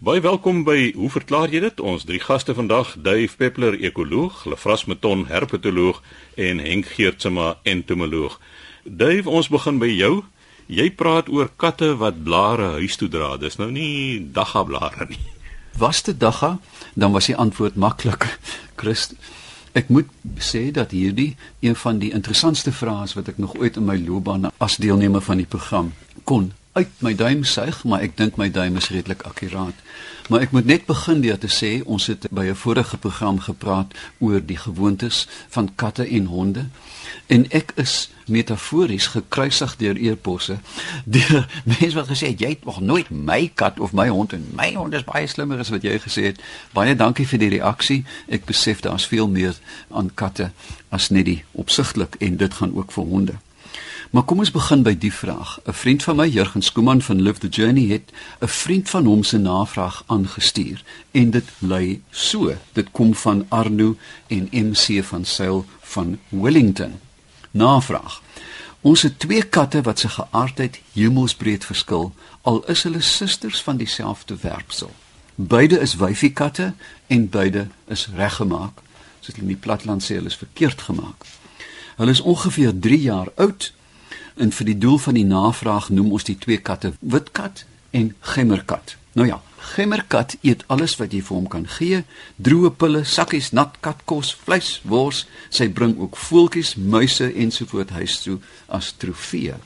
Baie welkom by Hoe verklaar jy dit? Ons drie gaste vandag, Dave Peppler, ekoloog, Lefras Meton, herpetoloog en Henk Geertsma, entomoloog. Dave, ons begin by jou. Jy praat oor katte wat blare huis toe dra. Dis nou nie dagga blare nie. Was dit dagga, dan was die antwoord maklik. Christ Ek moet sê dat hierdie een van die interessantste vrae is wat ek nog ooit in my loopbaan as deelnemer van die program kon uit my duim suig, maar ek dink my duim is redelik akkuraat. Maar ek moet net begin deur te sê ons het by 'n vorige program gepraat oor die gewoontes van katte en honde en ek is metafories gekruisig deur eposse deur mense wat gesê het jy het nog nooit my kat of my hond en my hond is baie slimmer as wat jy gesê het. Baie dankie vir die reaksie. Ek besef daar's veel meer aan katte as net die opsigtelik en dit gaan ook vir honde. Maar kom ons begin by die vraag. 'n Vriend van my, Jurgen Skooman van Live the Journey het 'n vriend van hom se navraag aangestuur en dit lui so. Dit kom van Arno en MC van Sail van Wellington. Navraag. Ons het twee katte wat se geaardheid hemelsbreed verskil, al is hulle susters van dieselfde werpsel. Beide is wyfie katte en beide is reggemaak. Soos hulle in die platland sê, hulle is verkeerd gemaak. Hulle is ongeveer 3 jaar oud en vir die doel van die navraag noem ons die twee katte witkat en gemmerkat. Nou ja, gemmerkat eet alles wat jy vir hom kan gee: droë pille, sakkies nat katkos, vleis, wors. Sy bring ook voeltjies, muise ensovoorts huis toe as trofee.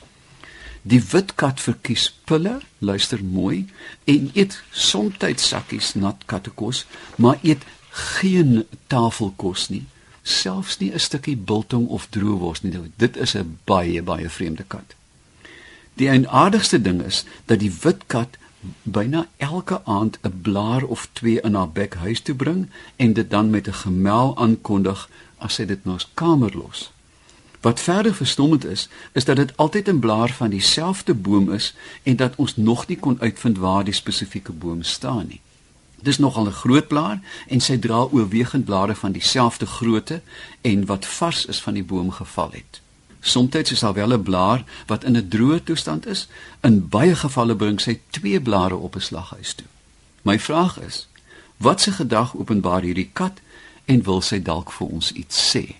Die witkat verkies pille, luister mooi, en eet soms sakkies nat katkos, maar eet geen tafelkos nie selfs nie 'n stukkie biltong of droewors nie. Dit is 'n baie baie vreemde kat. Die eienaardigste ding is dat die wit kat byna elke aand 'n blaar of twee in haar bek huis toe bring en dit dan met 'n gemel aankondig as sy dit na ons kamer los. Wat verder verstommend is, is dat dit altyd 'n blaar van dieselfde boom is en dat ons nog nie kon uitvind waar die spesifieke boom staan nie. Dis nogal 'n groot blaar en sy dra oorwegend blare van dieselfde grootte en wat vars is van die boom geval het. Somstyds is daar wel 'n blaar wat in 'n droë toestand is. In baie gevalle bring sy twee blare op 'n slaghuis toe. My vraag is: wat se gedag openbaar hierdie kat en wil sy dalk vir ons iets sê?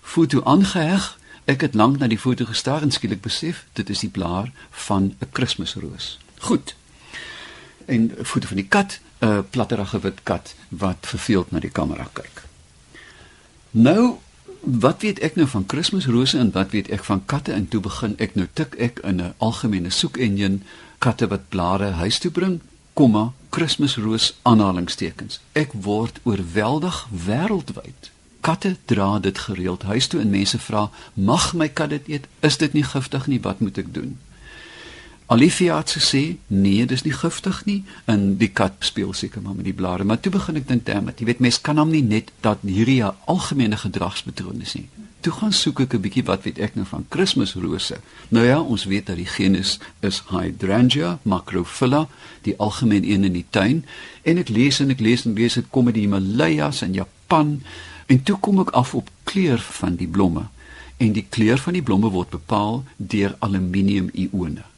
Foto aangeheg. Ek het lank na die foto gestaar en skielik besef dit is die blaar van 'n Kersroos. Goed. En foto van die kat 'n platterige wit kat wat verveeld na die kamera kyk. Nou, wat weet ek nou van Kersrose en wat weet ek van katte en toe begin ek nou tik ek in 'n algemene soekenjin katte wat blare huis toe bring, komma Kersroos aanhalingstekens. Ek word oorweldig wêreldwyd. Katte dra dit gereeld huis toe en mense vra, "Mag my kat dit eet? Is dit nie giftig nie? Wat moet ek doen?" Olivia het gesê, nee, dis nie giftig nie. En die kat speel seker maar met die blare, maar toe begin ek dink, "Damn, jy weet mens kan hom nie net dat hierdie 'n algemene gedragspatroon is nie." Toe gaan soek ek 'n bietjie wat weet ek nou van Kersrose. Nou ja, ons weet dat die genus is Hydrangea macrophylla, die algemene een in die tuin, en ek lees en ek lees en lees dit kom uit die Himalayas en Japan, en toe kom ek af op kleur van die blomme. En die kleur van die blomme word bepaal deur aluminium-ione.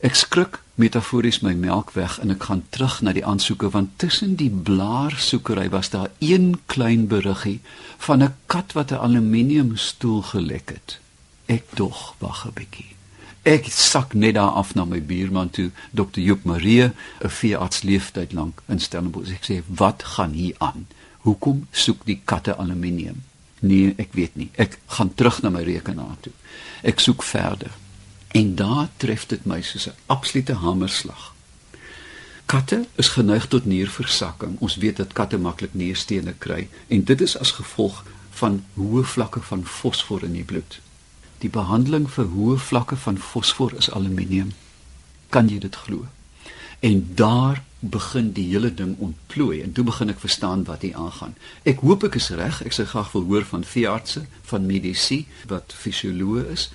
Ek skrik metafories my melk weg en ek gaan terug na die aansoeke want tussen die blaarsoekery was daar een klein beriggie van 'n kat wat 'n aluminium stoel gelek het. Ek dog, wag 'n bietjie. Ek sak net daar af na my buurman toe, Dr. Joop Marie, 'n veearts leeftyd lank in Stellenbosch. Ek sê, "Wat gaan hier aan? Hoekom soek die katte aluminium?" Nee, ek weet nie. Ek gaan terug na my rekenaar toe. Ek soek verder. En daar tref dit my soos 'n absolute hamerslag. Katte is geneig tot nierversakking. Ons weet dat katte maklik nierstene kry en dit is as gevolg van hoë vlakke van fosfor in die bloed. Die behandeling vir hoë vlakke van fosfor is aluminium. Kan jy dit glo? En daar begin die hele ding ontplooi en toe begin ek verstaan wat hier aangaan. Ek hoop ek is reg. Ek sê graag wil hoor van veeartse, van mediese wat fisioloë is.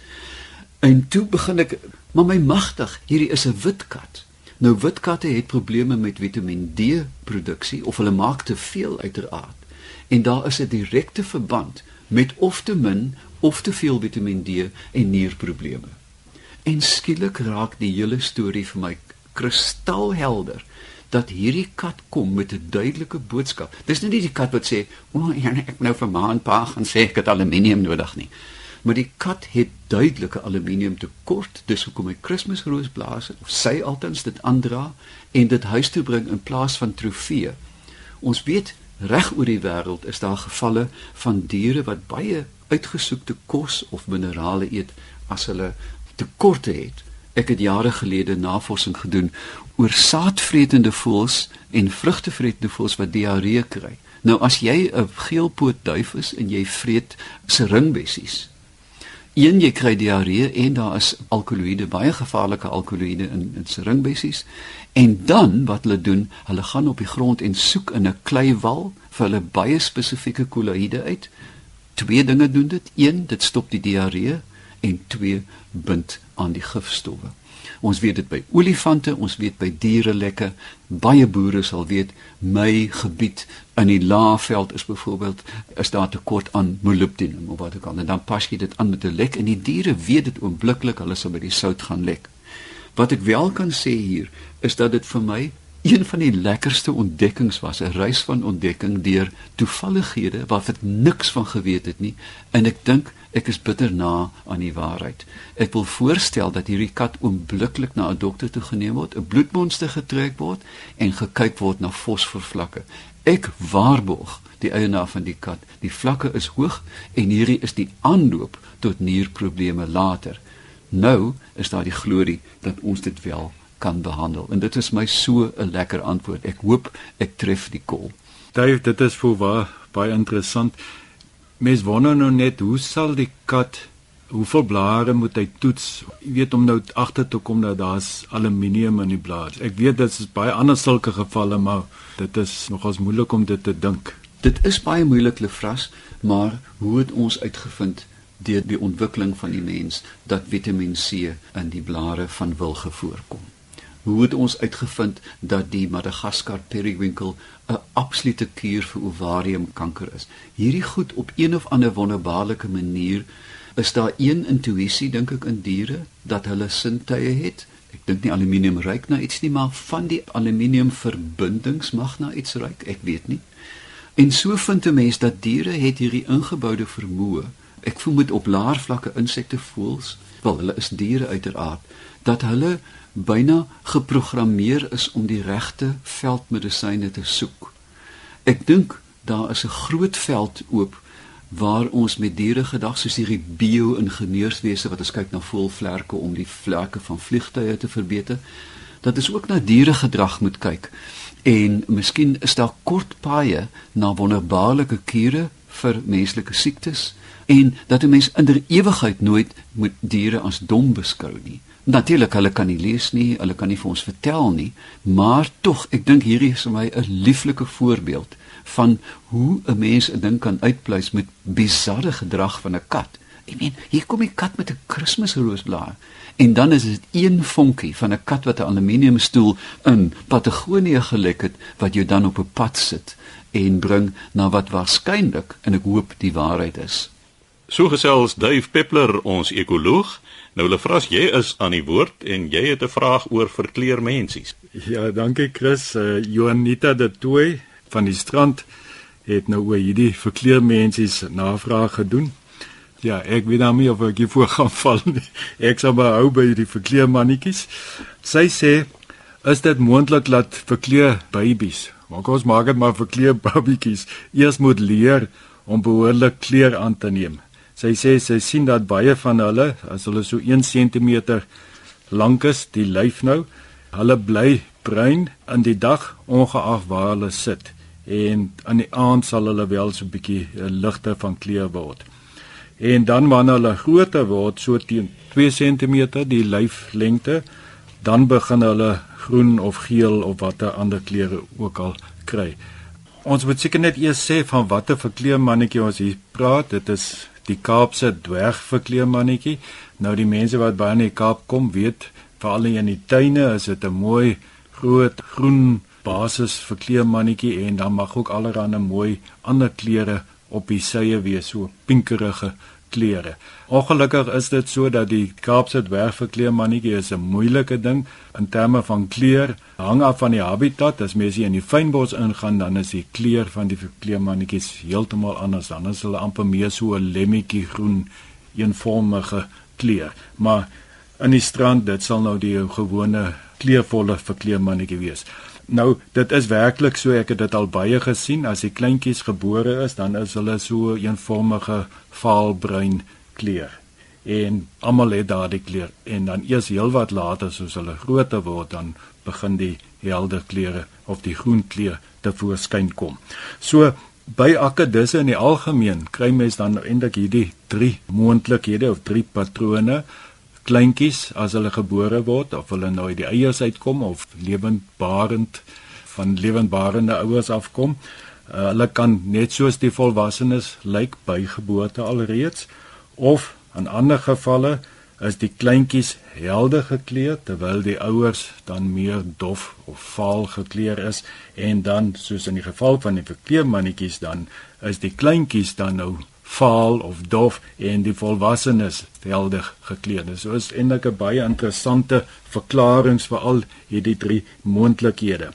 En toe begin ek, maar my magtig, hierdie is 'n wit kat. Nou wit katte het probleme met Vitamiin D produksie of hulle maak te veel uiteraard. En daar is 'n direkte verband met of te min of te veel Vitamiin D en nierprobleme. En skielik raak die hele storie vir my kristalhelder. dat hierdie kat kom met 'n duidelike boodskap. Dis nie die kat wat sê, "O, oh, ek nou vir ma en pa gaan sê ek het aluminium nodig nie." Maar die kat het duidelike aluminium tekort, dis hoekom hy Kersroos blaas of sy altens dit aandra en dit huis toe bring in plaas van trofee. Ons weet reg oor die wêreld is daar gevalle van diere wat baie uitgesoekte kos of minerale eet as hulle tekorte het. Ek het jare gelede navorsing gedoen oor saadvretende voëls en vrugtevretende voëls wat diarree kry. Nou as jy 'n geelpoot duif is en jy vreet seringbessies, een jy kry diarree en daar is alkaloïde, baie gevaarlike alkaloïde in in seringbessies. En dan wat hulle doen, hulle gaan op die grond en soek in 'n kleiwal vir hulle baie spesifieke koloïde uit. Twee dinge doen dit. Een, dit stop die diarree en twee bind aan die gifstowwe. Ons weet dit by olifante, ons weet by dierelekke. Baie boere sal weet my gebied in die laafveld is byvoorbeeld is daar tekort aan molybdenum of wat ook al. En dan pas jy dit aan met 'n lek en die diere weet dit oombliklik, hulle sal by die sout gaan lek. Wat ek wel kan sê hier is dat dit vir my een van die lekkerste ontdekkings was, 'n reis van ontdekking deur toevallighede wat ek niks van geweet het nie en ek dink ek is bitter na aan die waarheid. Ek wil voorstel dat hierdie kat oombliklik na 'n dokter toe geneem word, 'n bloedmonster getrek word en gekyk word na fosforvlakke. Ek waarborg die eienaar van die kat, die vlakke is hoog en hierdie is die aanloop tot nierprobleme later. Nou is daar die glorie dat ons dit wel kan behandel. En dit is my so 'n lekker antwoord. Ek hoop ek tref die kol. Dave, dit is vir waar baie interessant. Mens wonder nou net hoe sal die kat hoeveel blare moet hy toets? Jy weet om nou agter te kom dat daar's aluminium in die blare. Ek weet dit is baie ander sulke gevalle, maar dit is nogals moeilik om dit te dink. Dit is baie moeilik, Lefras, maar hoe het ons uitgevind deur die ontwikkeling van die mens dat Vitamiin C in die blare van wilge voorkom? Hoe het ons uitgevind dat die Madagaskar periwinkel 'n absolute kuur vir ovariumkanker is? Hierdie goed op een of ander wonderbaarlike manier is daar een intuïsie dink ek in diere dat hulle sintuie het. Ek dink nie aluminium ruik na iets nie, maar van die aluminium verbindings mag na iets ruik. Ek weet nie. En so vind 'n mens dat diere het hierdie ingeboude vermoë. Ek voel met op laer vlakke insekte voels, wel hulle is diere uiteraard, dat hulle byna geprogrammeer is om die regte veldmedisyne te soek. Ek dink daar is 'n groot veld oop waar ons met diere gedag soos hierdie bio-ingenieurswese wat ons kyk na voelvlerke om die vlerke van vliegtye te verbeter, dat ons ook na diere gedrag moet kyk. En miskien is daar kort paaie na wonderbaarlike kure vir menslike siektes en dat 'n mens in der ewigheid nooit moet diere as dom beskou nie. Natuurlik hulle kan nie lees nie, hulle kan nie vir ons vertel nie, maar tog ek dink hierdie is vir my 'n lieflike voorbeeld van hoe 'n mens 'n ding kan uitpleis met bizarre gedrag van 'n kat. Ek meen, hier kom 'n kat met 'n Kersroosblaar en dan is dit een vonkie van 'n kat wat 'n aluminiumstoel in Patagonië gelek het wat jou dan op 'n pad sit en bring na wat waarskynlik en ek hoop die waarheid is. So gesels Dave Peppler, ons ekoloog. Nou Lefras, jy is aan die woord en jy het 'n vraag oor verkleermensies. Ja, dankie Chris. Uh, Joanita de Tooi van die strand het nou oor hierdie verkleermensies navraag gedoen. Ja, ek weet nou nie of ek hiervoor gaan val nie. Ek sal maar hou by die verkleermannetjies. Sy sê, "Is dit moontlik dat verkleer babies, maar ons maak dit maar verkleer babietjies, eers moet leer om behoorlik kleur aan te neem?" Sy sê sy sien dat baie van hulle, as hulle so 1 cm lank is, die lyf nou, hulle bly bruin in die dag ongeag waar hulle sit en aan die aand sal hulle wel so 'n bietjie eh, ligter van kleur word. En dan wanneer hulle groter word, so teen 2 cm die lyflengte, dan begin hulle groen of geel of watter ander kleure ook al kry. Ons moet seker net eers sê van watter verkleurmannetjie ons hier praat. Dit is die Kaapse dwergverkleermannetjie. Nou die mense wat baie in die Kaap kom, weet veral in die tuine is dit 'n mooi groot groen basis verkleermannetjie en dan mag ook allerlei mooi ander kleure op die sye wees, so pinkerige klere. Ongelukkig is dit so dat die Kaapse dwergverkleermannetjie is 'n moeilike ding in terme van kleur. Hang af van die habitat. As mens hier in die fynbos ingaan, dan is die kleur van die verkleermannetjies heeltemal anders. Dan is hulle amper meer so 'n lemmetjie groen, eenvormige kleur. Maar in die strand, dit sal nou die gewone kleurvolle verkleermannetjie wees. Nou, dit is werklik so ek het dit al baie gesien as die kleintjies gebore is, dan is hulle so eenvormige vaalbruin kleur. En almal het daardie kleur en dan eers heelwat later soos hulle groter word, dan begin die helder kleure of die groen kleur te voorskyn kom. So by akkedisse in die algemeen kry mens dan eintlik hierdie drie moontlikhede of drie patrone kleintjies as hulle gebore word of hulle nou uit die eiers uitkom of lewendbarend van lewendbarende ouers afkom. Uh, hulle kan net soos die volwassenes lyk by geboorte alreeds of in ander gevalle is die kleintjies helder gekleed terwyl die ouers dan meer dof of vaal gekleed is en dan soos in die geval van die verkleermannetjies dan is die kleintjies dan nou vaal of dof en die volwassenes helder gekleed. So is eintlik 'n baie interessante verklaring vir al hierdie drie moontlikhede.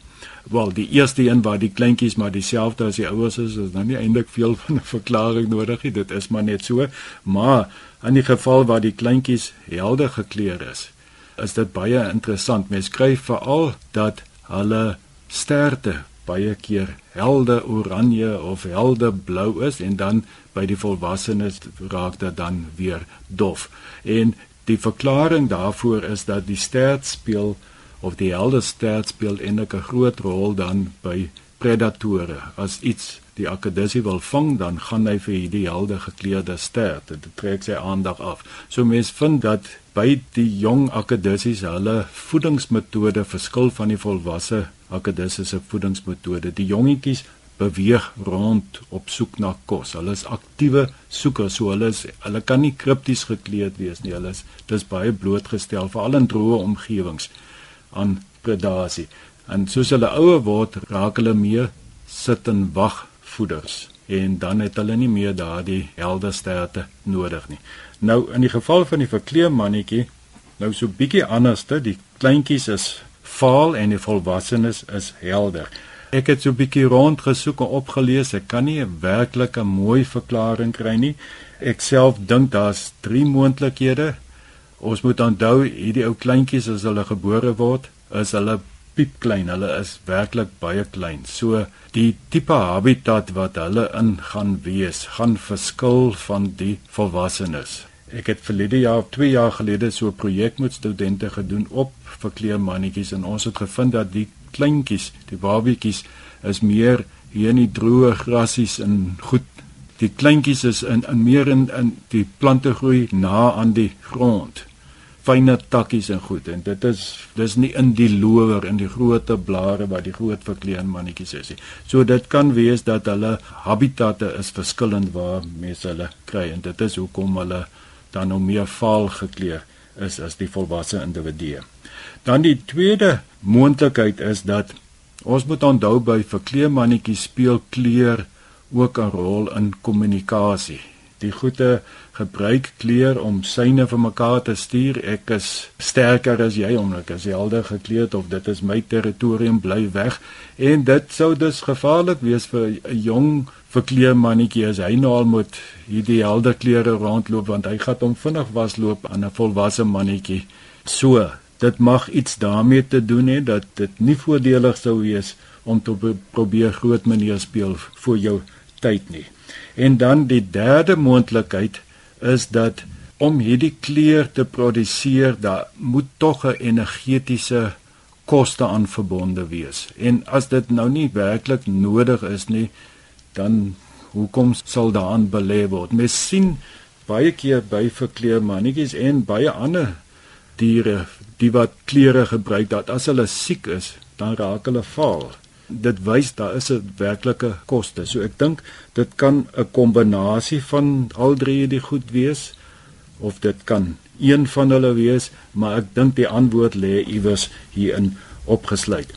Wel, die eerste een waar die kleintjies maar dieselfde as die ouers is, is nou nie eintlik veel van 'n verklaring nodig nie. Dit is maar net so. Maar in die geval waar die kleintjies helder gekleed is, is dit baie interessant. Mens kry veral dat hulle sterte baie keer helder oranje of helder blou is en dan by die volwassenes raak dit dan weer dof. En die verklaring daarvoor is dat die stert speel of die helder stert speel eintlik 'n groot rol dan by predatore. As iets die akedissie wil vang, dan gaan hy vir hierdie helder gekleurde stert. Dit trek sy aandag af. So mense vind dat by die jong akedisies hulle voedingsmetode verskil van die volwasse akedisse se voedingsmetode. Die jongetjies beweeg rond op soek na kos. Hulle is aktiewe soekers, so hulle is hulle kan nie kripties gekleed wees nie. Hulle is dis baie blootgestel veral in droë omgewings aan predasie. En soos hulle ouer word, raak hulle meer sit en wag voeders en dan het hulle nie meer daardie helder sterte nodig nie. Nou in die geval van die verkleemannetjie, nou so bietjie anderste, die kleintjies is vaal en die volwassenes is helder. Ek het so 'n bietjie rondgesoek en opgelees. Ek kan nie 'n werklike mooi verklaring kry nie. Ek self dink daar's drie moontlikhede. Ons moet onthou hierdie ou kleintjies as hulle gebore word, is hulle piepklein. Hulle is werklik baie klein. So die tipe habitat wat hulle in gaan wees, gaan verskil van die volwassenes. Ek het verlede jaar of 2 jaar gelede so 'n projek met studente gedoen op verkleermannetjies en ons het gevind dat die kleintjies, die babietjies is meer hier in die droë grasies en goed. Die kleintjies is in in meer in in die plante groei na aan die grond. Fyne takkies en goed en dit is dis nie in die lower in die groot blare wat die groot verkleermannetjies is nie. So dit kan wees dat hulle habitatte is verskillend waar mense hulle kry en dit is hoekom hulle dan nou meer vaal gekleed is as die volwasse individue. Dan die tweede moontlikheid is dat ons moet onthou by verkleemannetjies speel kleur ook 'n rol in kommunikasie. Die goeie gebruik kleur om syne vir mekaar te stuur. Ek is sterker as jy omdat ek as helder gekleed of dit is my territorium bly weg en dit sou dus gevaarlik wees vir 'n jong verkleemannetjie as hy nou al moet hierdie helder kleure rondloop want hy gaan hom vinnig wasloop aan 'n volwasse mannetjie. So, dit mag iets daarmee te doen hê dat dit nie voordelig sou wees om te probeer groot meneer speel vir jou tyd nie. En dan die derde moontlikheid is dat om hierdie kleur te produseer, daar moet tog 'n energetiese koste aan verbonde wees. En as dit nou nie werklik nodig is nie, dan hoekom sal daaraan belê word? Mens sien baie keer by verkleermannetjies en baie ander diere die wat klere gebruik dat as hulle siek is, dan raak hulle vaal. Dit wys daar is 'n werklike koste. So ek dink dit kan 'n kombinasie van al drie die goed wees of dit kan een van hulle wees, maar ek dink die antwoord lê iewers hierin opgesluit.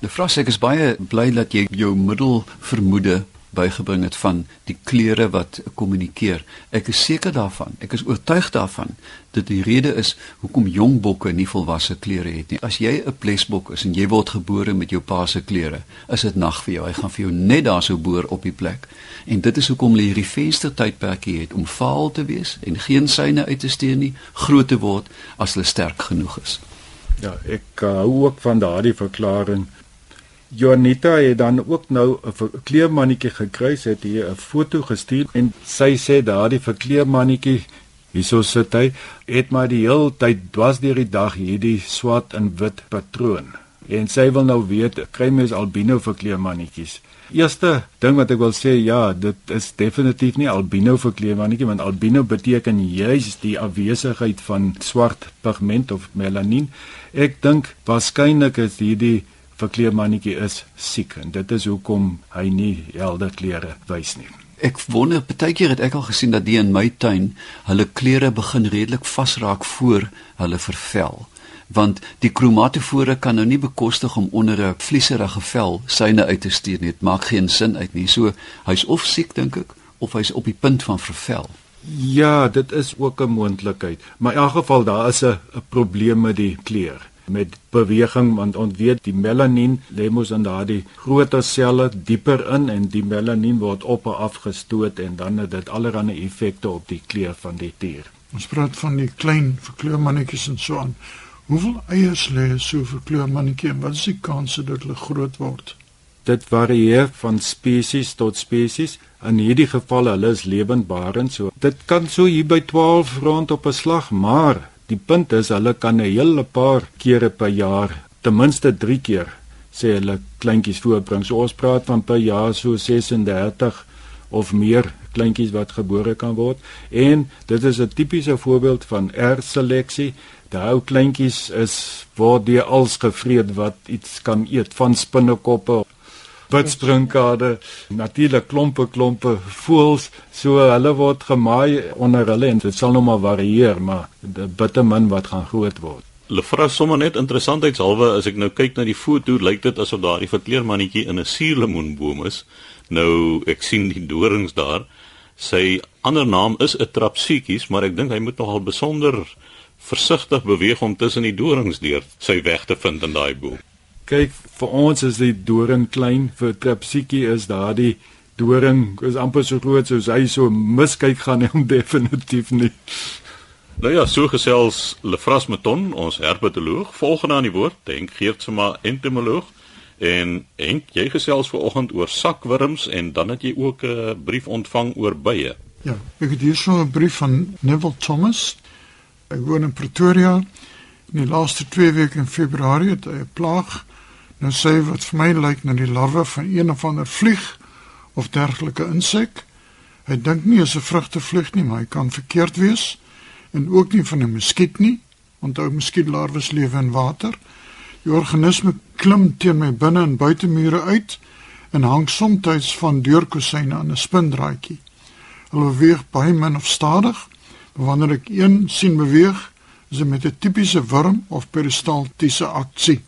Die vras ek is baie bly dat jy jou middel vermoede bygebring het van die kleure wat kommunikeer. Ek is seker daarvan. Ek is oortuig daarvan dat die rede is hoekom jong bokke nie volwasse kleure het nie. As jy 'n plesbok is en jy word gebore met jou pa se kleure, is dit nag vir jou. Hy gaan vir jou net daar sou boor op die plek. En dit is hoekom hulle hierdie venstertydperkie het om vaal te wees en geen syne uit te steek nie, groot te word as hulle sterk genoeg is. Ja, ek uh, hou ook van daardie verklaring. Jonita het dan ook nou 'n kleermannetjie gekry, sy het hier 'n foto gestuur en sy sê daardie verkleermannetjie, hierso sit hy, het maar die hele tyd dwars deur die dag hierdie swart en wit patroon. En sy wil nou weet, kry mens albino verkleermannetjies? Eerste ding wat ek wil sê, ja, dit is definitief nie albino verkleermannetjie, want albino beteken juis die afwesigheid van swart pigment of melanien. Ek dink waarskynlik is hierdie verkleermannetjie is siek en dit is hoekom hy nie helder klere wys nie. Ek wonder baie keer het ek al gesien dat die in my tuin hulle klere begin redelik vasraak voor hulle vervel want die kromatofore kan nou nie bekostig om onder 'n vlieserige vel syne uit te stuur nie. Dit maak geen sin uit nie. So hy's of siek dink ek of hy's op die punt van vervel. Ja, dit is ook 'n moontlikheid. Maar in elk geval daar is 'n probleem met die kleur met beweging want ons weet die melanien lê mos in daardie groter selle dieper in en die melanien word op en af gestoot en dan het dit allerlei effekte op die kleur van die dier. Ons praat van die klein verkleurmannetjies en so aan. Hoeveel eiers lê so 'n verkleurmannetjie en wat is die kanse dat hulle groot word? Dit varieer van spesies tot spesies. In hierdie geval hulle is lewendbarend, so dit kan so hier by 12 rond op 'n slag, maar die punt is hulle kan 'n hele paar kere per jaar, ten minste 3 keer, sê hulle kleintjies voorbring. So ons praat van per jaar so 36 of meer kleintjies wat gebore kan word en dit is 'n tipiese voorbeeld van R-seleksie. Die ou kleintjies is word deur als gevreet wat iets kan eet van spinnekoppe witspringkade, natuurlik klompe klompe voëls, so hulle word gemaai onder hulle en dit sal nou maar varieer, maar dit bitter min wat gaan groot word. Lefra sommer net interessantheidshalwe as ek nou kyk na die foto, lyk dit asof daardie verkleermannetjie in 'n suurlemoenboom is. Nou ek sien die dorings daar. Sy ander naam is 'n trapsiekies, maar ek dink hy moet nogal besonder versigtig beweeg om tussen die dorings deur sy weg te vind in daai boom kyk vir ons is die doring klein vir Trapsiekie is daardie doring is amper so groot soos hy so miskyk gaan hom definitief nie. Nou ja, so gesels Lefras Meton, ons herpetoloog, volgende aan die woord, Henk Geertsma, entomoloog. En Henk, jy gesels vanoggend oor sakwurms en dan het jy ook 'n brief ontvang oor bye. Ja, ek het hier so 'n brief van Neville Thomas. Ek woon in Pretoria. In die laaste 2 weke in Februarie het hy 'n plaag nou sê wat vir my lyk na die larwe van een of ander vlieg of dergelike insek. Hy dink nie is 'n vrugtevlieg nie, maar hy kan verkeerd wees en ook nie van 'n muskiet nie, want ou muskietlarwes lewe in water. Die organisme klim teen my binne en buitemure uit en hang soms van deurkusyne aan 'n spindraadjie. Hulle beweeg baie min of stadig. Wanneer ek een sien beweeg, is dit met 'n tipiese wurm of peristaltiese aksie.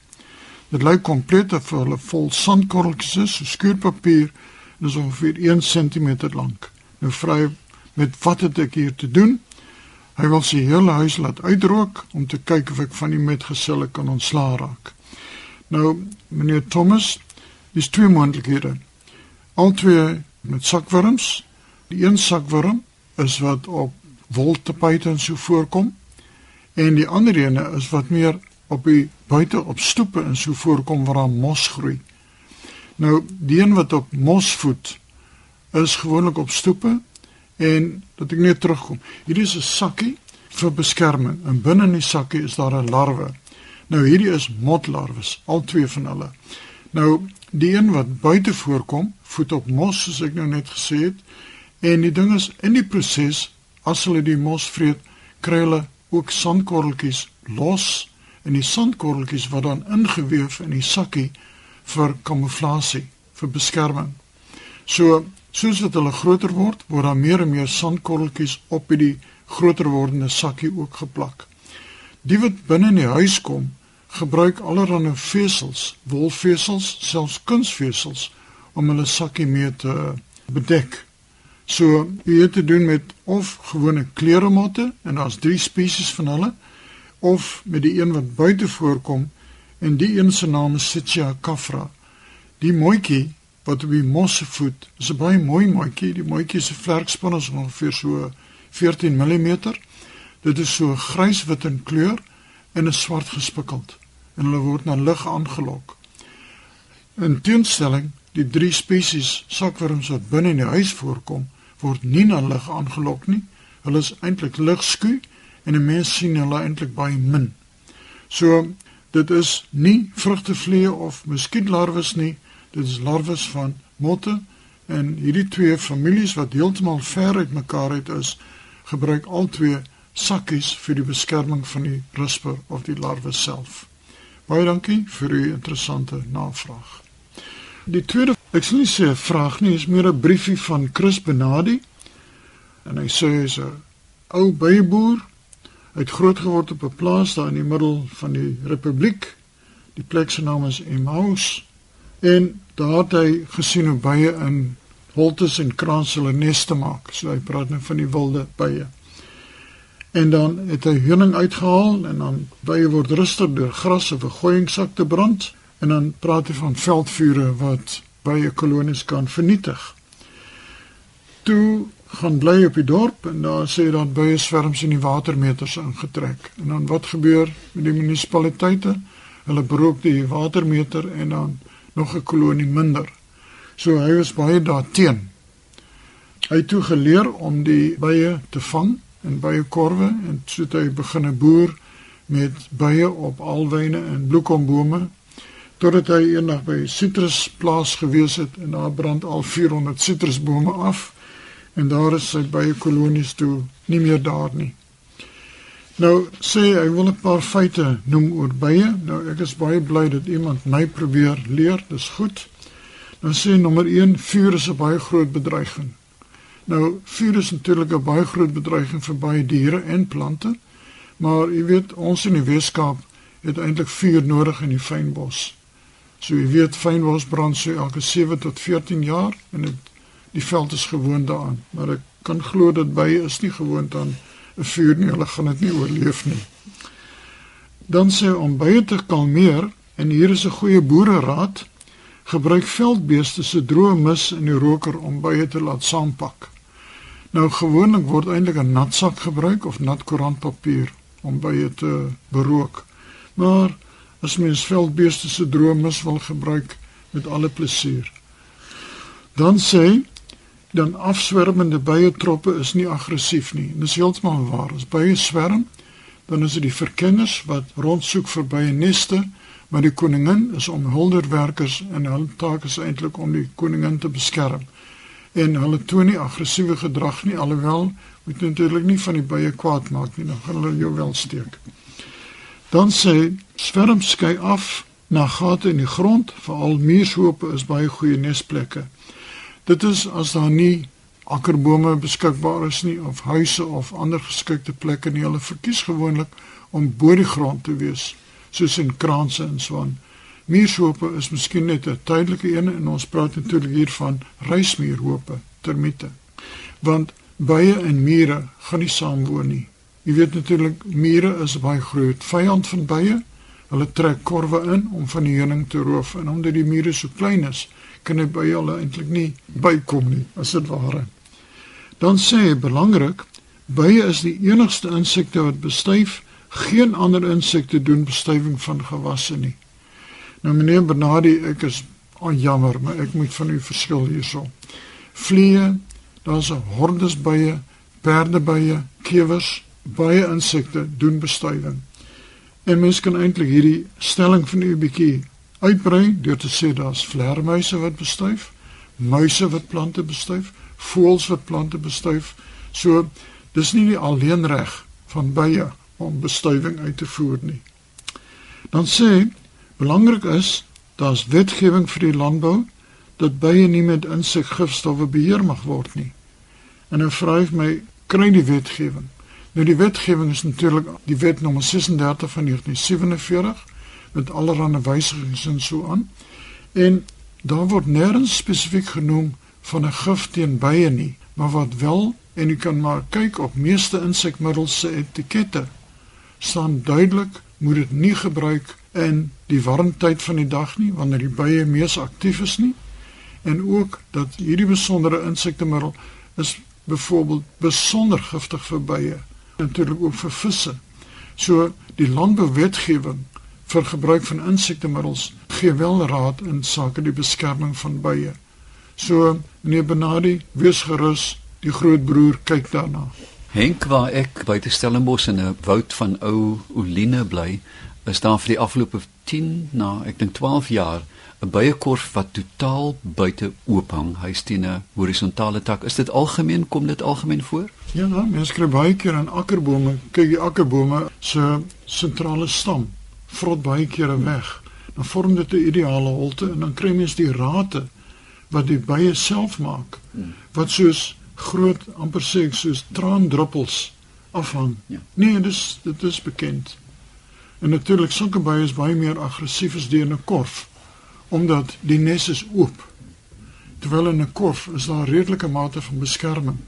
Dit lyk kompleet of hulle vol sandkorreltjies is, so skuurpapier, en is ongeveer 1 cm lank. Nou vra hy met wat het ek hier te doen? Hy wil sy hele huis laat uitrook om te kyk of ek van die metgeselle kan ontslaa raak. Nou, meneer Thomas, dis twee moontlikhede. Altwee met sakwurms. Die een sakwurm is wat op woltepyte en so voorkom en die ander ene is wat meer op die buite op stoepe en so voorkom waar daar mos groei. Nou die een wat op mos voed is gewoonlik op stoepe en dat ek net terugkom. Hierdie is 'n sakkie vir beskerming en binne in die sakkie is daar 'n larwe. Nou hierdie is motlarwes, al twee van hulle. Nou die een wat buite voorkom, voed op mos soos ek nou net gesê het en die ding is in die proses as hulle die mos vreet, kry hulle ook sandkorreltjies los en die sandkorreltjies wat dan ingeweef in die sakkie vir kamouflasie, vir beskerming. So, soos wat hulle groter word, word daar meer en meer sandkorreltjies op die groter wordende sakkie ook geplak. Die wat binne in die huis kom, gebruik allerlei vesels, wolvesels, selfs kunsvesels om hulle sakkie mee te bedek. So jy het te doen met of gewone kleremotte en daar's drie spesies van hulle of met die een wat buite voorkom en die een se naam is Sitja kafra. Die mooitjie wat op die mosse voed, is 'n baie mooi mooitjie. Die mooitjie se vlerkspan is ongeveer so 14 mm. Dit is so gryswit in kleur en is swart gespikkeld en hulle word na lig aangelok. In teenstelling, die drie spesies sakwurms wat binne in die huis voorkom, word nie na lig aangelok nie. Hulle is eintlik ligskuw en 'n mens sien hulle eintlik baie min. So dit is nie vrugtevliee of muskietlarwes nie, dit is larwes van motte en hierdie twee families wat heeltemal ver uit mekaar uit is, gebruik al twee sakkies vir die beskerming van die risper of die larwe self. Baie dankie vir u interessante navraag. Die tweede, ek sê nie sê 'n vraag nie, is meer 'n briefie van Chris Benadi. En hy sê hy's 'n ou byboer Hy het groot geword op 'n plaas daar in die middel van die republiek. Die plek se naam is Emmaus en daar het hy gesien hoe baie in holtes en kraans hulle neste maak. So hy praat nou van die wilde bye. En dan het hy honing uitgehaal en dan bye word rustig deur gras of 'n gooiingsak te brand en dan praat hy van veldvure wat bye kolonies kan vernietig. Toe gaan bly op die dorp en daar sê dan baie swerms in die watermeters ingetrek. En dan wat gebeur met die munisipaliteite? Hulle broek die watermeter en dan nog 'n kolonie minder. So hy was baie daarteen. Hy het toe geleer om die bye te vang in baie korwe en so hy begin 'n boer met bye op alwyne en bloekombome totdat hy eendag by sitrusplaas gewees het en daar brand al 400 sitrusbome af en daar is sy baie kolonies toe nie meer daar nie. Nou sê hy wil 'n paar feite noem oor bye. Nou ek is baie bly dat iemand my probeer leer. Dis goed. Dan sê nommer 1 vuur is 'n baie groot bedreiging. Nou vuur is natuurlik 'n baie groot bedreiging vir baie diere en plante. Maar jy weet ons in die Weskaap het eintlik vuur nodig in die fynbos. So jy weet fynbos brand so elke 7 tot 14 jaar en dit die veld is gewoond daaraan, maar ek kan glo dat bye is nie gewoond aan 'n vuur nie, hulle gaan dit nie oorleef nie. Dan sê om bye te kalmeer en hier is 'n goeie boere raad, gebruik veldbeeste se droë mis in die roker om bye te laat saampak. Nou gewoonlik word eintlik 'n nat sak gebruik of nat koerantpapier om bye te berook. Maar as mens veldbeeste se droë mis wil gebruik met alle plesier. Dan sê dan afswermende bye troppe is nie aggressief nie. Dis heeltemal waar. As bye swerm, dan is dit die verkenners wat rondsoek vir bye neste, maar die koningin is omhulderwerkers en hulle taak is eintlik om die koningin te beskerm. En hulle toon nie aggressiewe gedrag nie, alhoewel moet natuurlik nie van die bye kwaad maak nie, dan gaan hulle jou wel steek. Dan sê swerm skei af na gate in die grond, veral muurshope is baie goeie nesplekke. Dit is as daar nie akkerbome beskikbaar is nie of huise of ander geskikte plekke nie. Hulle verkies gewoonlik om bo die grond te wees, soos in kraanse en so aan. Muurshope is miskien net 'n tydelike een en ons praat natuurlik hier van reismuurhope, termiete. Want bye en mure gaan nie saam woon nie. Jy weet natuurlik mure is baie groot vyand van bye. Hulle trek korwe in om van die honing te roof en omdat die mure so klein is, kan hy by hulle eintlik nie bykom nie as dit ware. Dan sê hy belangrik, bye is die enigste insekte wat bestuif, geen ander insekte doen bestuiving van gewasse nie. Nou meneer Bernardi, ek is oh, jammer, maar ek moet van u verskil hierso. Vliee, daar's hordes bye, perdebye, kewers, baie insekte doen bestuiving. En mens kan eintlik hierdie stelling van u bietjie uitbrei deur te sê daar's vlermuise wat bestuif, muise wat plante bestuif, voëls wat plante bestuif. So dis nie die alleen reg van bye om bestuiving uit te voer nie. Dan sê belangrik is daar's wetgewing vir die landbou dat bye nie met insekgifstowwe beheer mag word nie. En nou vra my kry die wetgewing. Nou die wetgewing is natuurlik die wet nommer 36 van 1947 met allerlei wysigings en so aan. En daar word nêrens spesifiek genoem van 'n gif teen bye nie, maar wat wel en u kan maar kyk op meeste insekmiddels se etikette staan duidelik moet dit nie gebruik in die warm tyd van die dag nie wanneer die bye mees aktief is nie en ook dat hierdie besondere insektemiddel is byvoorbeeld besonder giftig vir bye natuurlik ook vir visse so die landbouwetgewing vir gebruik van insektemiddels gee wel raad in sake die beskerming van bye so meneer Benadi wees gerus die groot broer kyk daarna Henk waar ek buite Stellenbosch in 'n woud van ou oline bly is daar vir die afgelope 10 na ek dink 12 jaar 'n byekorf wat totaal buite oop hang. Hy steen 'n horisontale tak. Is dit algemeen? Kom dit algemeen voor? Ja, nou, mense kry baie keer aan akkerbome, kyk die akkerbome se sentrale stam vrot baie kere weg. Dan vorm dit 'n ideale holte en dan kry mens die rate wat die bye self maak. Wat soos groot amper sê ek soos traandruppels afhang. Ja. Nee, dis dit is bekend. En natuurlik sulke bye is baie meer aggressief as die in 'n korf omdat die nes is oop. Terwyl in 'n korf is daar redelike mate van beskerming.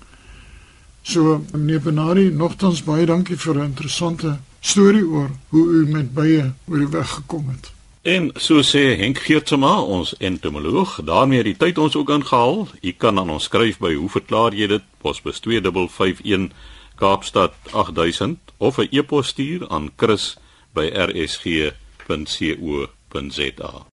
So meneer Benari, nogtans baie dankie vir 'n interessante storie oor hoe u met bye oor die weg gekom het. En so sê Henk Geertsma, ons entomoloog, daarmee die tyd ons ook ingehaal. U kan aan ons skryf by hoe verklaar jy dit? Posbus 2551 Kaapstad 8000 of 'n e-pos stuur aan chris@rsg.co.za.